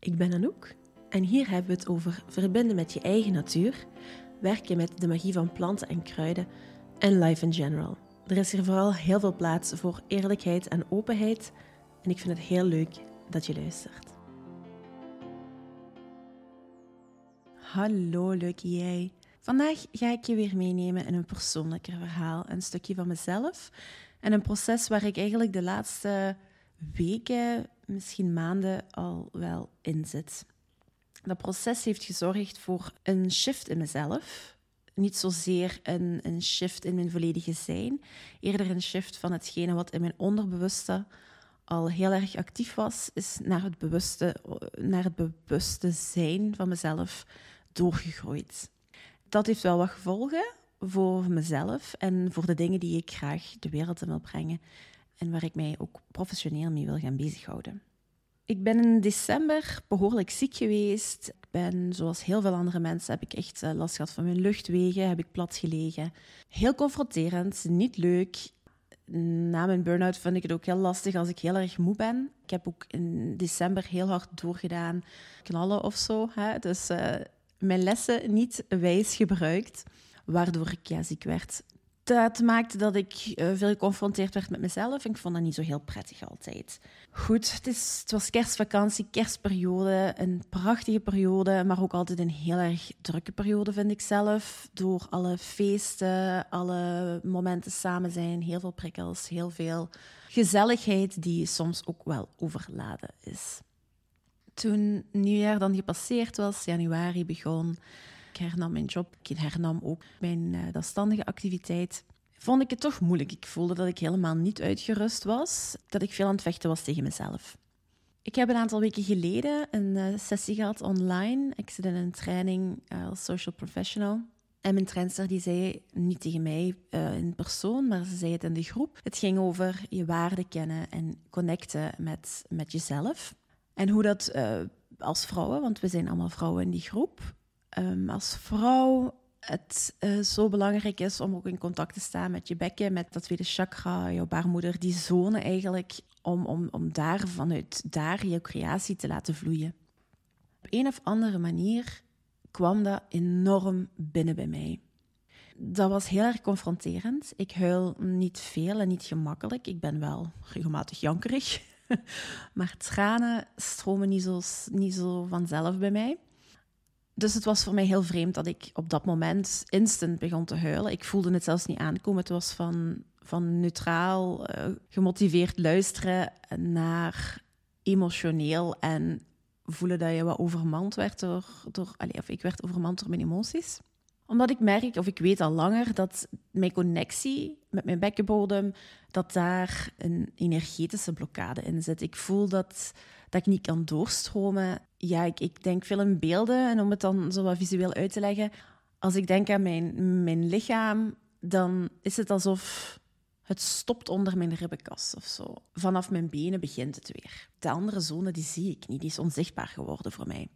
Ik ben Anouk en hier hebben we het over verbinden met je eigen natuur, werken met de magie van planten en kruiden en life in general. Er is hier vooral heel veel plaats voor eerlijkheid en openheid en ik vind het heel leuk dat je luistert. Hallo leuke jij. Vandaag ga ik je weer meenemen in een persoonlijker verhaal, een stukje van mezelf en een proces waar ik eigenlijk de laatste weken, misschien maanden al wel in zit. Dat proces heeft gezorgd voor een shift in mezelf. Niet zozeer een, een shift in mijn volledige zijn, eerder een shift van hetgene wat in mijn onderbewuste al heel erg actief was, is naar het bewuste, naar het bewuste zijn van mezelf doorgegroeid. Dat heeft wel wat gevolgen voor mezelf en voor de dingen die ik graag de wereld in wil brengen en waar ik mij ook professioneel mee wil gaan bezighouden. Ik ben in december behoorlijk ziek geweest. Ben, zoals heel veel andere mensen, heb ik echt eh, last gehad van mijn luchtwegen, heb ik plat gelegen. Heel confronterend, niet leuk. Na mijn burn-out vind ik het ook heel lastig als ik heel erg moe ben. Ik heb ook in december heel hard doorgedaan, knallen of zo. Hè? Dus uh, mijn lessen niet wijs gebruikt, waardoor ik ja, ziek werd dat maakte dat ik uh, veel geconfronteerd werd met mezelf. Ik vond dat niet zo heel prettig altijd. Goed, het, is, het was kerstvakantie, kerstperiode. Een prachtige periode, maar ook altijd een heel erg drukke periode, vind ik zelf. Door alle feesten, alle momenten samen zijn, heel veel prikkels, heel veel gezelligheid die soms ook wel overladen is. Toen nieuwjaar dan gepasseerd was, januari begon hernam mijn job, ik hernam ook mijn uh, zelfstandige activiteit. Vond ik het toch moeilijk. Ik voelde dat ik helemaal niet uitgerust was, dat ik veel aan het vechten was tegen mezelf. Ik heb een aantal weken geleden een uh, sessie gehad online. Ik zit in een training uh, als social professional. En mijn trainster die zei, niet tegen mij in persoon, maar ze zei het in de groep. Het ging over je waarde kennen en connecten met, met jezelf. En hoe dat als vrouwen, want we zijn allemaal vrouwen in die groep, um, als vrouw het uh, zo belangrijk is om ook in contact te staan met je bekken, met dat tweede chakra, jouw baarmoeder, die zone eigenlijk, om, om, om daar vanuit daar je creatie te laten vloeien. Op een of andere manier kwam dat enorm binnen bij mij. Dat was heel erg confronterend. Ik huil niet veel en niet gemakkelijk. Ik ben wel regelmatig jankerig. maar tranen stromen niet zo, niet zo vanzelf bij mij. Dus het was voor mij heel vreemd dat ik op dat moment instant begon te huilen. Ik voelde het zelfs niet aankomen. Het was van, van neutraal, uh, gemotiveerd luisteren naar emotioneel en voelen dat je wat overmand werd door, door allez, of ik werd overmand door mijn emoties omdat ik merk, of ik weet al langer, dat mijn connectie met mijn bekkenbodem, dat daar een energetische blokkade in zit. Ik voel dat, dat ik niet kan doorstromen. Ja, ik, ik denk veel in beelden. En om het dan zo wat visueel uit te leggen, als ik denk aan mijn, mijn lichaam, dan is het alsof het stopt onder mijn ribbenkas of zo. Vanaf mijn benen begint het weer. De andere zone die zie ik niet, die is onzichtbaar geworden voor mij.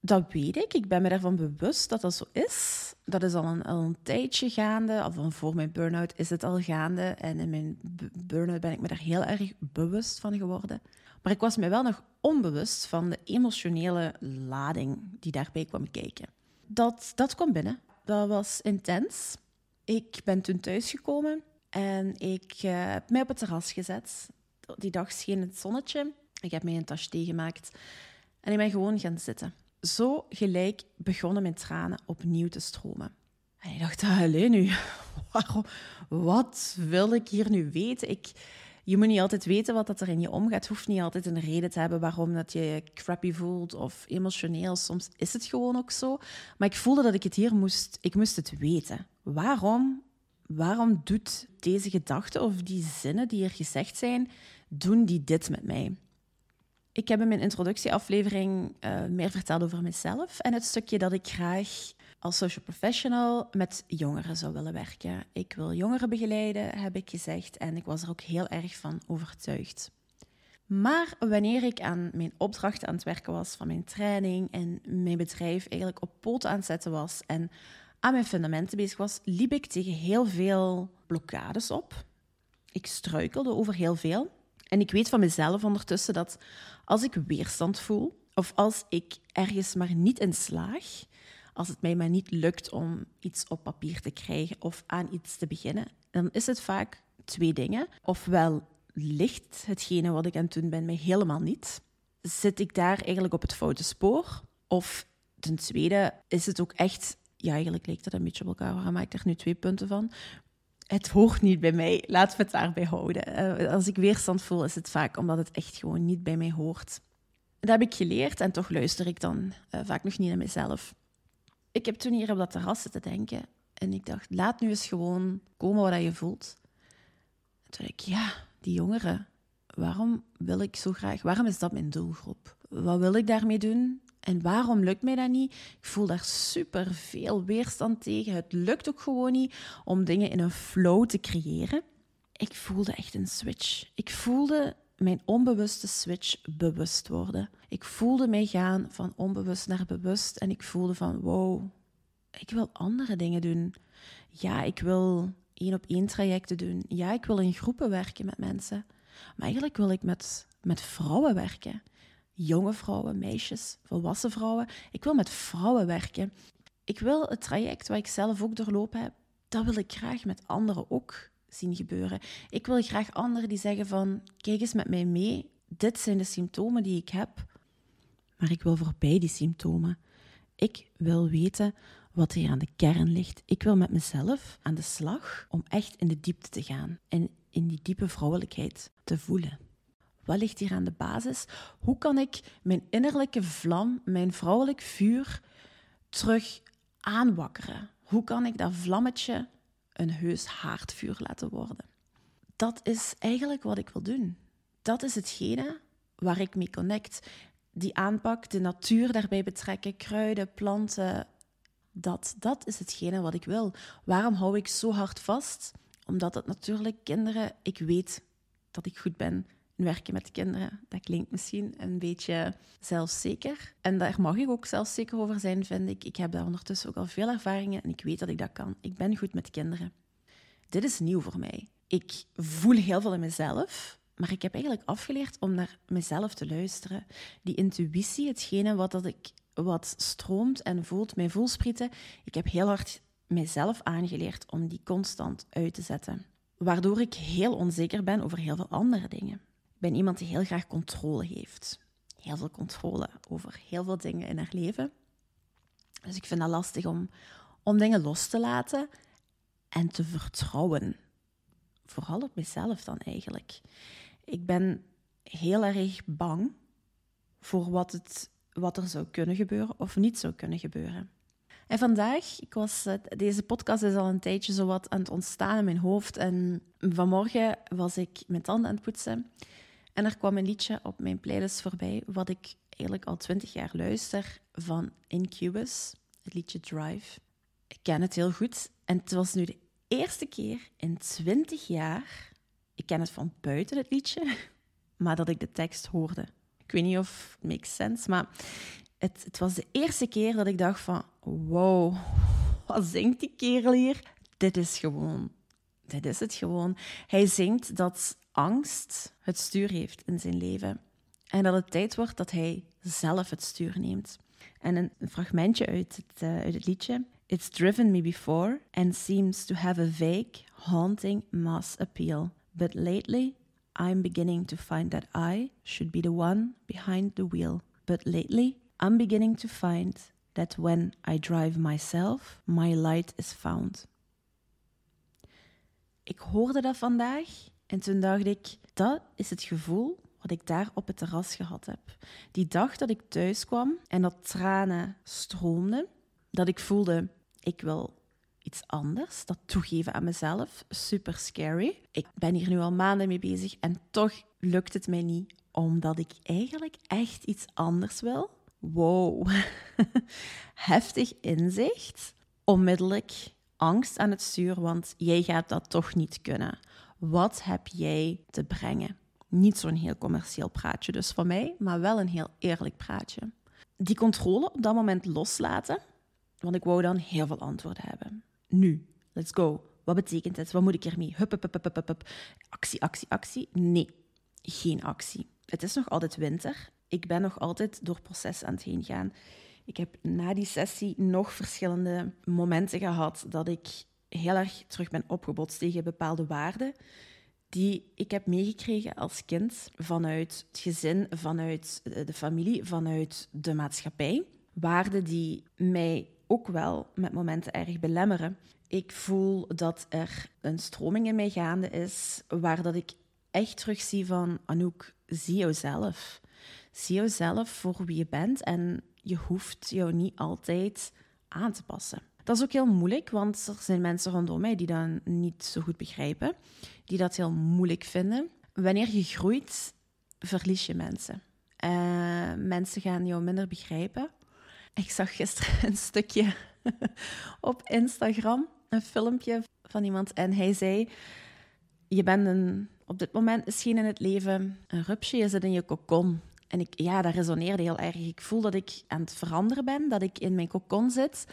Dat weet ik. Ik ben me ervan bewust dat dat zo is. Dat is al een, al een tijdje gaande. Of voor mijn burn-out is het al gaande. En in mijn burn-out ben ik me daar heel erg bewust van geworden. Maar ik was me wel nog onbewust van de emotionele lading die daarbij kwam kijken. Dat, dat kwam binnen. Dat was intens. Ik ben toen thuisgekomen en ik uh, heb mij op het terras gezet. Die dag scheen het zonnetje. Ik heb mij een tasje thee gemaakt en ik ben gewoon gaan zitten zo gelijk begonnen mijn tranen opnieuw te stromen. En ik dacht, alleen nu, waarom, wat wil ik hier nu weten? Ik, je moet niet altijd weten wat dat er in je omgaat. Het hoeft niet altijd een reden te hebben waarom dat je je crappy voelt of emotioneel. Soms is het gewoon ook zo. Maar ik voelde dat ik het hier moest, ik moest het weten. Waarom, waarom doet deze gedachte of die zinnen die er gezegd zijn, doen die dit met mij? Ik heb in mijn introductieaflevering uh, meer verteld over mezelf en het stukje dat ik graag als social professional met jongeren zou willen werken. Ik wil jongeren begeleiden, heb ik gezegd, en ik was er ook heel erg van overtuigd. Maar wanneer ik aan mijn opdracht aan het werken was van mijn training en mijn bedrijf eigenlijk op poten aan het zetten was en aan mijn fundamenten bezig was, liep ik tegen heel veel blokkades op. Ik struikelde over heel veel. En ik weet van mezelf ondertussen dat als ik weerstand voel of als ik ergens maar niet in slaag, als het mij maar niet lukt om iets op papier te krijgen of aan iets te beginnen, dan is het vaak twee dingen. Ofwel ligt hetgene wat ik aan het doen ben mij helemaal niet. Zit ik daar eigenlijk op het foute spoor? Of ten tweede is het ook echt, ja, eigenlijk lijkt dat een beetje op elkaar, waarom maak ik er nu twee punten van? Het hoort niet bij mij, laten we het daarbij houden. Eh, als ik weerstand voel, is het vaak omdat het echt gewoon niet bij mij hoort. Dat heb ik geleerd en toch luister ik dan uh, vaak nog niet naar mezelf. Ik heb toen hier op dat terras zitten denken en ik dacht, laat nu eens gewoon komen wat je voelt. En toen dacht ik, ja, die jongeren, waarom wil ik zo graag, waarom is dat mijn doelgroep? Wat wil ik daarmee doen? En waarom lukt mij dat niet? Ik voel daar super veel weerstand tegen. Het lukt ook gewoon niet om dingen in een flow te creëren. Ik voelde echt een switch. Ik voelde mijn onbewuste switch bewust worden. Ik voelde mij gaan van onbewust naar bewust en ik voelde van wow, ik wil andere dingen doen. Ja, ik wil één op één trajecten doen. Ja, ik wil in groepen werken met mensen. Maar eigenlijk wil ik met, met vrouwen werken. Jonge vrouwen, meisjes, volwassen vrouwen. Ik wil met vrouwen werken. Ik wil het traject wat ik zelf ook doorlopen heb, dat wil ik graag met anderen ook zien gebeuren. Ik wil graag anderen die zeggen van, kijk eens met mij mee, dit zijn de symptomen die ik heb, maar ik wil voorbij die symptomen. Ik wil weten wat hier aan de kern ligt. Ik wil met mezelf aan de slag om echt in de diepte te gaan en in die diepe vrouwelijkheid te voelen. Wat ligt hier aan de basis? Hoe kan ik mijn innerlijke vlam, mijn vrouwelijk vuur terug aanwakkeren? Hoe kan ik dat vlammetje een heus haardvuur laten worden. Dat is eigenlijk wat ik wil doen. Dat is hetgene waar ik mee connect. Die aanpak, de natuur daarbij betrekken, kruiden, planten. Dat, dat is hetgene wat ik wil. Waarom hou ik zo hard vast? Omdat het natuurlijk kinderen, ik weet dat ik goed ben werken met kinderen. Dat klinkt misschien een beetje zelfzeker. En daar mag ik ook zelfzeker over zijn, vind ik. Ik heb daar ondertussen ook al veel ervaringen en ik weet dat ik dat kan. Ik ben goed met kinderen. Dit is nieuw voor mij. Ik voel heel veel in mezelf, maar ik heb eigenlijk afgeleerd om naar mezelf te luisteren. Die intuïtie, hetgene wat, dat ik, wat stroomt en voelt, mijn voelsprieten. Ik heb heel hard mezelf aangeleerd om die constant uit te zetten. Waardoor ik heel onzeker ben over heel veel andere dingen. Ben iemand die heel graag controle heeft. Heel veel controle over heel veel dingen in haar leven. Dus ik vind dat lastig om, om dingen los te laten en te vertrouwen. Vooral op mezelf dan eigenlijk. Ik ben heel erg bang voor wat, het, wat er zou kunnen gebeuren of niet zou kunnen gebeuren. En vandaag, ik was, deze podcast is al een tijdje zo wat aan het ontstaan in mijn hoofd. En vanmorgen was ik mijn tanden aan het poetsen. En er kwam een liedje op mijn playlist voorbij, wat ik eigenlijk al twintig jaar luister, van Incubus, het liedje Drive. Ik ken het heel goed. En het was nu de eerste keer in twintig jaar, ik ken het van buiten het liedje, maar dat ik de tekst hoorde. Ik weet niet of het makes sense, maar het, het was de eerste keer dat ik dacht van, wow, wat zingt die kerel hier? Dit is gewoon, dit is het gewoon. Hij zingt dat angst het stuur heeft in zijn leven. En dat het tijd wordt dat hij zelf het stuur neemt. En een, fragmentje uit het, uh, uit het liedje. It's driven me before and seems to have a vague, haunting mass appeal. But lately, I'm beginning to find that I should be the one behind the wheel. But lately, I'm beginning to find that when I drive myself, my light is found. Ik hoorde dat vandaag en toen dacht ik, dat is het gevoel wat ik daar op het terras gehad heb. Die dag dat ik thuis kwam en dat tranen stroomden, dat ik voelde, ik wil iets anders, dat toegeven aan mezelf, super scary. Ik ben hier nu al maanden mee bezig en toch lukt het mij niet, omdat ik eigenlijk echt iets anders wil. Wow, heftig inzicht. Onmiddellijk angst aan het stuur, want jij gaat dat toch niet kunnen. Wat heb jij te brengen? Niet zo'n heel commercieel praatje dus van mij, maar wel een heel eerlijk praatje. Die controle op dat moment loslaten, want ik wou dan heel veel antwoorden hebben. Nu, let's go. Wat betekent het? Wat moet ik ermee? Hup, hup, hup, hup, hup. Actie, actie, actie. Nee, geen actie. Het is nog altijd winter ik ben nog altijd door proces aan het heen gaan. Ik heb na die sessie nog verschillende momenten gehad dat ik heel erg terug ben opgebotst tegen bepaalde waarden die ik heb meegekregen als kind vanuit het gezin, vanuit de familie, vanuit de maatschappij. Waarden die mij ook wel met momenten erg belemmeren. Ik voel dat er een stroming in mij gaande is waar dat ik echt terugzie van Anouk, zie jouzelf. Zie jouzelf voor wie je bent en je hoeft jou niet altijd aan te passen. Dat is ook heel moeilijk, want er zijn mensen rondom mij die dat niet zo goed begrijpen, die dat heel moeilijk vinden. Wanneer je groeit, verlies je mensen. Uh, mensen gaan jou minder begrijpen. Ik zag gisteren een stukje op Instagram, een filmpje van iemand, en hij zei: Je bent een, op dit moment misschien in het leven een rupsje, je zit in je kokon. En ik, ja, dat resoneerde heel erg. Ik voel dat ik aan het veranderen ben, dat ik in mijn kokon zit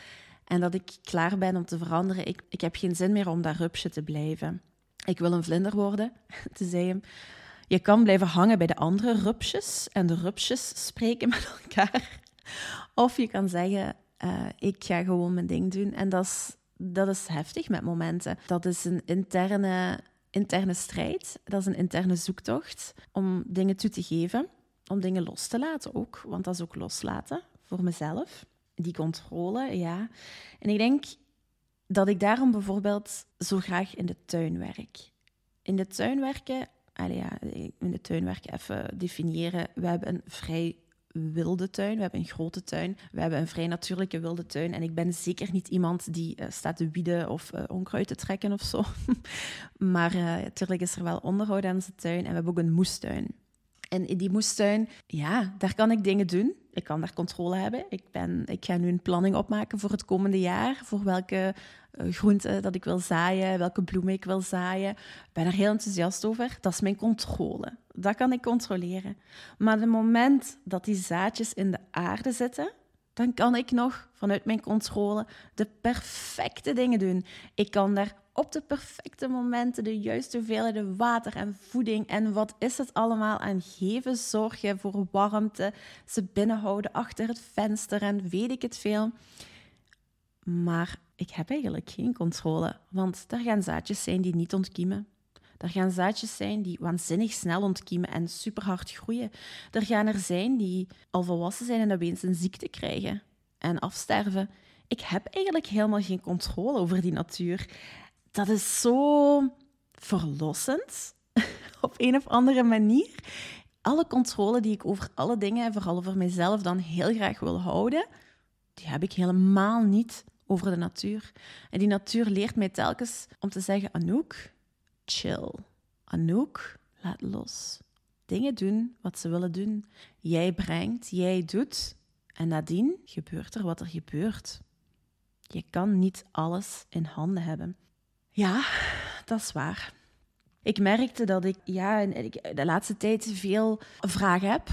en dat ik klaar ben om te veranderen. Ik, ik heb geen zin meer om dat rupsje te blijven. Ik wil een vlinder worden. Toen zei hem, je kan blijven hangen bij de andere rupsjes en de rupsjes spreken met elkaar. Of je kan zeggen, uh, ik ga gewoon mijn ding doen. En dat is, dat is heftig met momenten. Dat is een interne, interne strijd. Dat is een interne zoektocht om dingen toe te geven. Om dingen los te laten ook. Want dat is ook loslaten voor mezelf die controle, ja. En ik denk dat ik daarom bijvoorbeeld zo graag in de tuin werk. In de tuin werken, ja, in de tuin werken even definiëren. We hebben een vrij wilde tuin, we hebben een grote tuin, we hebben een vrij natuurlijke wilde tuin. En ik ben zeker niet iemand die uh, staat te wieden of uh, onkruid te trekken of zo. maar uh, natuurlijk is er wel onderhoud aan onze tuin en we hebben ook een moestuin. En in die moestuin, ja, daar kan ik dingen doen. Ik kan daar controle hebben. Ik, ben, ik ga nu een planning opmaken voor het komende jaar. Voor welke uh, groenten dat ik wil zaaien, welke bloemen ik wil zaaien. Ik ben er heel enthousiast over. Dat is mijn controle. Dat kan ik controleren. Maar het moment dat die zaadjes in de aarde zitten, dan kan ik nog vanuit mijn controle de perfecte dingen doen. Ik kan daar op de perfecte momenten de juiste hoeveelheden water en voeding en wat is het allemaal aan geven, zorgen voor warmte, ze binnenhouden achter het venster en weet ik het veel. Maar ik heb eigenlijk geen controle, want er gaan zaadjes zijn die niet ontkiemen. Er gaan zaadjes zijn die waanzinnig snel ontkiemen en superhard groeien. Er gaan er zijn die al volwassen zijn en opeens een ziekte krijgen en afsterven. Ik heb eigenlijk helemaal geen controle over die natuur dat is zo verlossend op een of andere manier. Alle controle die ik over alle dingen, vooral over mezelf, dan heel graag wil houden, die heb ik helemaal niet over de natuur. En die natuur leert mij telkens om te zeggen: Anouk, chill. Anouk, laat los. Dingen doen wat ze willen doen. Jij brengt, jij doet. En nadien gebeurt er wat er gebeurt. Je kan niet alles in handen hebben. Ja, dat is waar. Ik merkte dat ik ja, de laatste tijd veel vragen heb.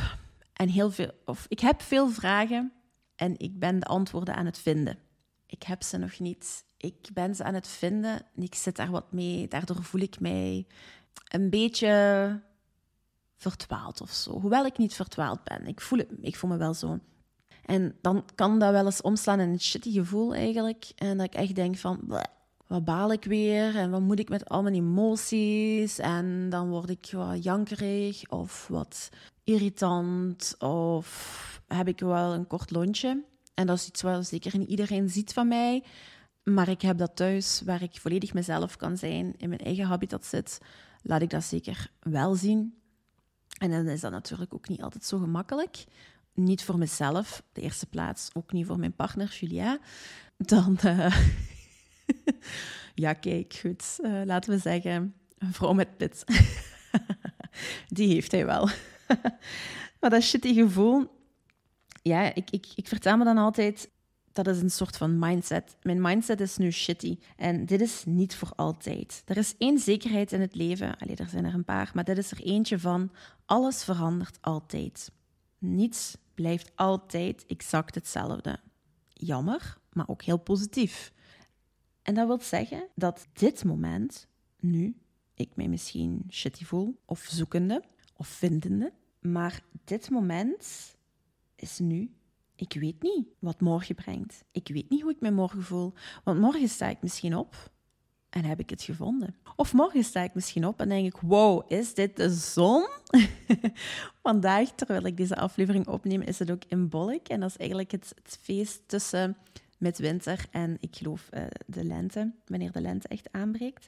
En heel veel, of ik heb veel vragen en ik ben de antwoorden aan het vinden. Ik heb ze nog niet. Ik ben ze aan het vinden en ik zit daar wat mee. Daardoor voel ik mij een beetje verdwaald of zo. Hoewel ik niet verdwaald ben. Ik voel, ik voel me wel zo. En dan kan dat wel eens omslaan in een shitty gevoel eigenlijk. En dat ik echt denk van wat baal ik weer en wat moet ik met al mijn emoties? En dan word ik wat jankerig of wat irritant of heb ik wel een kort lontje. En dat is iets wat zeker niet iedereen ziet van mij. Maar ik heb dat thuis, waar ik volledig mezelf kan zijn, in mijn eigen habitat zit, laat ik dat zeker wel zien. En dan is dat natuurlijk ook niet altijd zo gemakkelijk. Niet voor mezelf, de eerste plaats, ook niet voor mijn partner Julia. Dan, uh, ja, kijk, goed. Uh, laten we zeggen, een vrouw met pit. Die heeft hij wel. maar dat shitty gevoel... Ja, ik, ik, ik vertel me dan altijd... Dat is een soort van mindset. Mijn mindset is nu shitty. En dit is niet voor altijd. Er is één zekerheid in het leven. Allee, er zijn er een paar. Maar dit is er eentje van. Alles verandert altijd. Niets blijft altijd exact hetzelfde. Jammer, maar ook heel positief. En dat wil zeggen dat dit moment, nu, ik mij misschien shitty voel, of zoekende, of vindende, Maar dit moment is nu. Ik weet niet wat morgen brengt. Ik weet niet hoe ik me morgen voel. Want morgen sta ik misschien op en heb ik het gevonden. Of morgen sta ik misschien op en denk ik: wow, is dit de zon? Vandaag, terwijl ik deze aflevering opneem, is het ook in. En dat is eigenlijk het feest tussen midwinter en ik geloof uh, de lente, wanneer de lente echt aanbreekt.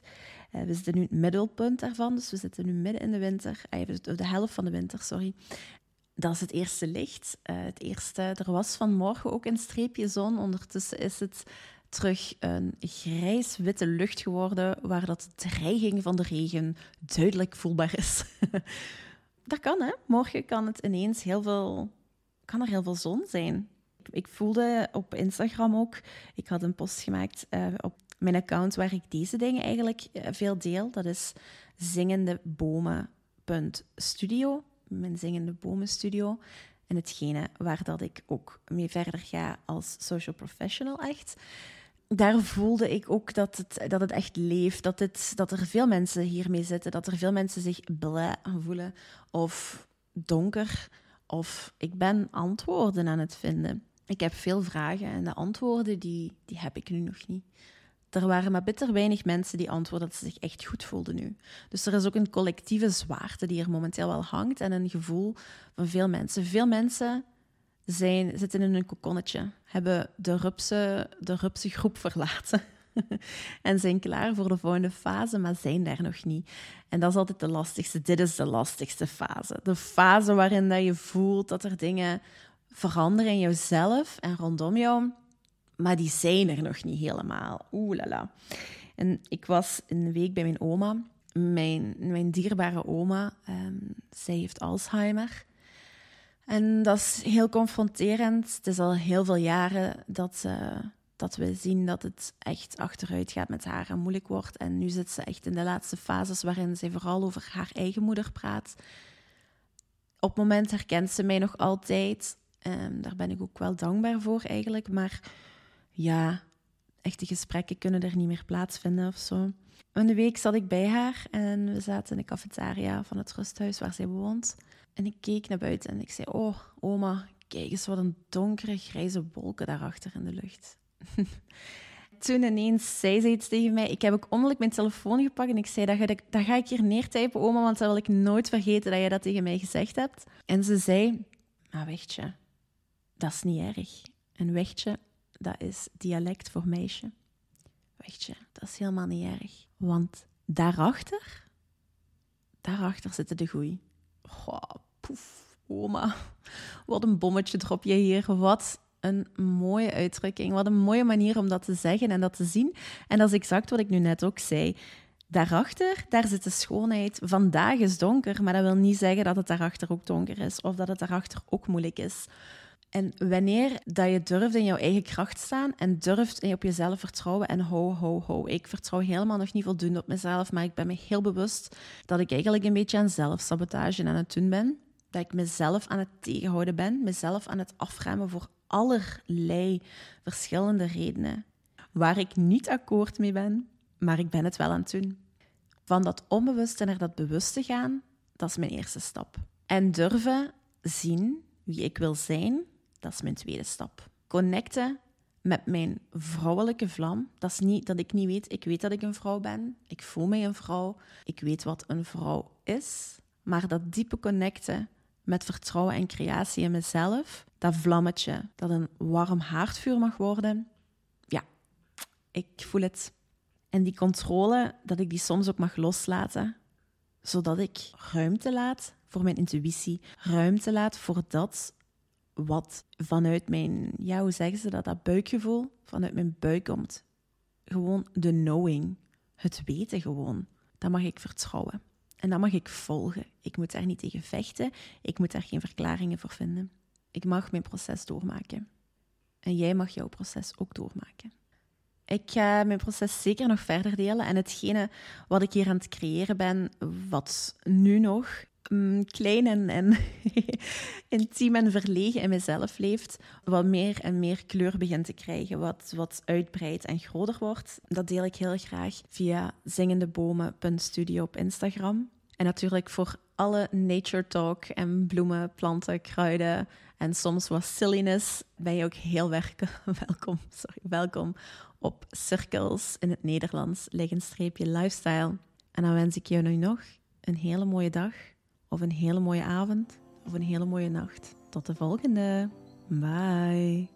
Uh, we zitten nu in het middelpunt daarvan, dus we zitten nu midden in de winter, uh, de helft van de winter, sorry. Dat is het eerste licht. het eerste, er was vanmorgen ook een streepje zon. Ondertussen is het terug een grijs-witte lucht geworden, waar dat de dreiging van de regen duidelijk voelbaar is. dat kan, hè? Morgen kan het ineens heel veel, kan er heel veel zon zijn. Ik voelde op Instagram ook, ik had een post gemaakt uh, op mijn account waar ik deze dingen eigenlijk uh, veel deel. Dat is zingendebomen.studio, mijn zingende bomen studio. En hetgene waar dat ik ook mee verder ga als social professional echt daar voelde ik ook dat het, dat het echt leeft. Dat, het, dat er veel mensen hiermee zitten. Dat er veel mensen zich blij voelen. Of donker. Of ik ben antwoorden aan het vinden. Ik heb veel vragen en de antwoorden die, die heb ik nu nog niet. Er waren maar bitter weinig mensen die antwoorden dat ze zich echt goed voelden nu. Dus er is ook een collectieve zwaarte die er momenteel wel hangt en een gevoel van veel mensen. Veel mensen zijn, zitten in een kokonnetje, hebben de rupsen, de rupsengroep verlaten en zijn klaar voor de volgende fase, maar zijn daar nog niet. En dat is altijd de lastigste. Dit is de lastigste fase. De fase waarin dat je voelt dat er dingen veranderen in jezelf en rondom jou, maar die zijn er nog niet helemaal. Oeh la la. En ik was een week bij mijn oma. Mijn, mijn dierbare oma, um, zij heeft Alzheimer. En dat is heel confronterend. Het is al heel veel jaren dat, dat we zien dat het echt achteruit gaat met haar en moeilijk wordt. En nu zit ze echt in de laatste fases waarin ze vooral over haar eigen moeder praat. Op het moment herkent ze mij nog altijd. Um, daar ben ik ook wel dankbaar voor eigenlijk. Maar ja, echte gesprekken kunnen er niet meer plaatsvinden of zo. Een week zat ik bij haar en we zaten in de cafetaria van het rusthuis waar zij woont. En ik keek naar buiten en ik zei: Oh, oma, kijk eens wat een donkere grijze wolken daarachter in de lucht. Toen ineens zei ze iets tegen mij. Ik heb ook onmiddellijk mijn telefoon gepakt en ik zei: dat ga, ik, dat ga ik hier neertypen, oma, want dat wil ik nooit vergeten dat je dat tegen mij gezegd hebt. En ze zei: Maar Wechtje, dat is niet erg. En Wechtje, dat is dialect voor meisje. Wechtje, dat is helemaal niet erg. Want daarachter, daarachter zitten de goeie. Goh, poef, oma. Wat een bommetje drop je hier. Wat een mooie uitdrukking. Wat een mooie manier om dat te zeggen en dat te zien. En dat is exact wat ik nu net ook zei. Daarachter, daar zit de schoonheid. Vandaag is donker, maar dat wil niet zeggen dat het daarachter ook donker is of dat het daarachter ook moeilijk is. En wanneer dat je durft in jouw eigen kracht staan en durft op jezelf vertrouwen en ho, ho, ho. Ik vertrouw helemaal nog niet voldoende op mezelf, maar ik ben me heel bewust dat ik eigenlijk een beetje aan zelfsabotage aan het doen ben. Dat ik mezelf aan het tegenhouden ben, mezelf aan het afremmen voor allerlei verschillende redenen. Waar ik niet akkoord mee ben, maar ik ben het wel aan het doen. Van dat onbewuste naar dat bewuste gaan, dat is mijn eerste stap. En durven zien wie ik wil zijn, dat is mijn tweede stap. Connecten met mijn vrouwelijke vlam. Dat is niet dat ik niet weet. Ik weet dat ik een vrouw ben. Ik voel mij een vrouw. Ik weet wat een vrouw is. Maar dat diepe connecten met vertrouwen en creatie in mezelf, dat vlammetje, dat een warm haardvuur mag worden, ja, ik voel het. En die controle, dat ik die soms ook mag loslaten, zodat ik ruimte laat voor mijn intuïtie, ruimte laat voor dat wat vanuit mijn, ja, hoe zeggen ze dat, dat buikgevoel, vanuit mijn buik komt. Gewoon de knowing, het weten gewoon. Dat mag ik vertrouwen. En dat mag ik volgen. Ik moet daar niet tegen vechten. Ik moet daar geen verklaringen voor vinden. Ik mag mijn proces doormaken. En jij mag jouw proces ook doormaken. Ik ga mijn proces zeker nog verder delen. En hetgene wat ik hier aan het creëren ben, wat nu nog um, klein en, en intiem en verlegen in mezelf leeft, wat meer en meer kleur begint te krijgen, wat, wat uitbreidt en groter wordt. Dat deel ik heel graag via zingendebomen.studio op Instagram. En natuurlijk voor alle nature talk en bloemen, planten, kruiden en soms wat silliness, ben je ook heel welkom, sorry, welkom op Cirkels in het Nederlands, streepje lifestyle. En dan wens ik je nu nog een hele mooie dag, of een hele mooie avond, of een hele mooie nacht. Tot de volgende. Bye.